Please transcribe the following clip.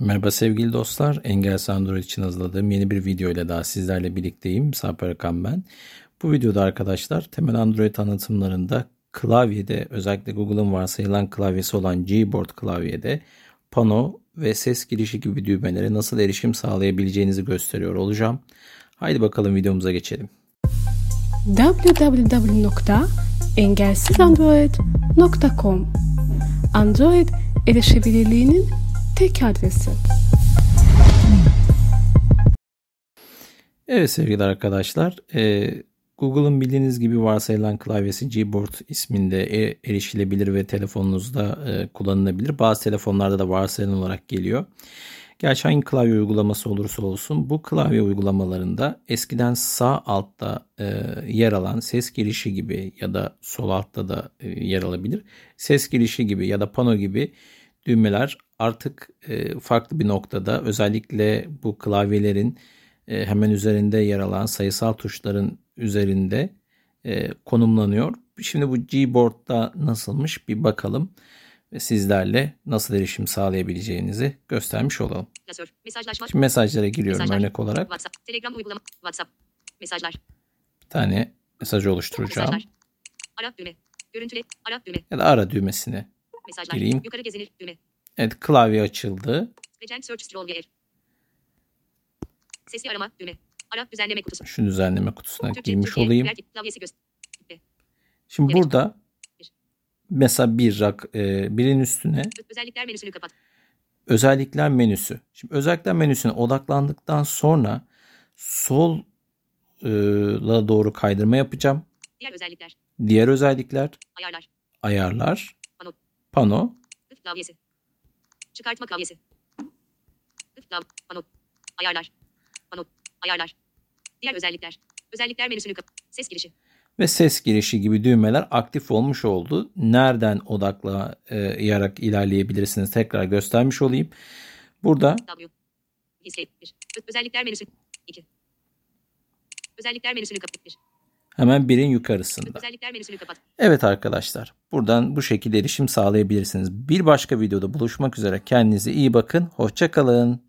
Merhaba sevgili dostlar. Engelsiz Android için hazırladığım yeni bir video ile daha sizlerle birlikteyim. Sarper Akan ben. Bu videoda arkadaşlar temel Android tanıtımlarında klavyede özellikle Google'ın varsayılan klavyesi olan Gboard klavyede pano ve ses girişi gibi düğmelere nasıl erişim sağlayabileceğinizi gösteriyor olacağım. Haydi bakalım videomuza geçelim. www.engelsizandroid.com Android erişebilirliğinin tek adresi. Evet sevgili arkadaşlar, e, Google'ın bildiğiniz gibi varsayılan klavyesi Gboard isminde e, erişilebilir ve telefonunuzda e, kullanılabilir. Bazı telefonlarda da varsayılan olarak geliyor. Gerçi hangi klavye uygulaması olursa olsun bu klavye uygulamalarında eskiden sağ altta e, yer alan ses girişi gibi ya da sol altta da e, yer alabilir. Ses girişi gibi ya da pano gibi düğmeler artık e, farklı bir noktada özellikle bu klavyelerin e, hemen üzerinde yer alan sayısal tuşların üzerinde e, konumlanıyor. Şimdi bu Gboard'da nasılmış bir bakalım ve sizlerle nasıl erişim sağlayabileceğinizi göstermiş olalım. Şimdi mesajlara giriyorum Mesajlar. örnek olarak. WhatsApp, Telegram uygulama, WhatsApp, mesajlar. Bir tane mesaj oluşturacağım. Mesajlar. Ara düğme. Görüntüle, ara düğme. Ya da ara düğmesine Mesajlar. gireyim. Yukarı gezinir düğme. Evet klavye açıldı. Sesli arama düğme. Ara düzenleme kutusu. Şu düzenleme kutusuna Türkçe, girmiş Türkiye, olayım. Klavyesi göster. Şimdi evet. burada mesela bir rak e, birin üstüne özellikler menüsünü kapat. Özellikler menüsü. Şimdi özellikler menüsüne odaklandıktan sonra sol e, la doğru kaydırma yapacağım. Diğer özellikler. Diğer özellikler. Ayarlar. Ayarlar. Pano. Pano. Klavyesi. Çıkartma klavyesi. Pano. Ayarlar. Pano. Ayarlar. Diğer özellikler. Özellikler menüsünü kap. Ses girişi. Ve ses girişi gibi düğmeler aktif olmuş oldu. Nereden odaklayarak e, ilerleyebilirsiniz tekrar göstermiş olayım. Burada W. Özellikler menüsü 2. Özellikler menüsünü kapat 1. Hemen birin yukarısında. Evet arkadaşlar buradan bu şekilde erişim sağlayabilirsiniz. Bir başka videoda buluşmak üzere kendinize iyi bakın. Hoşçakalın.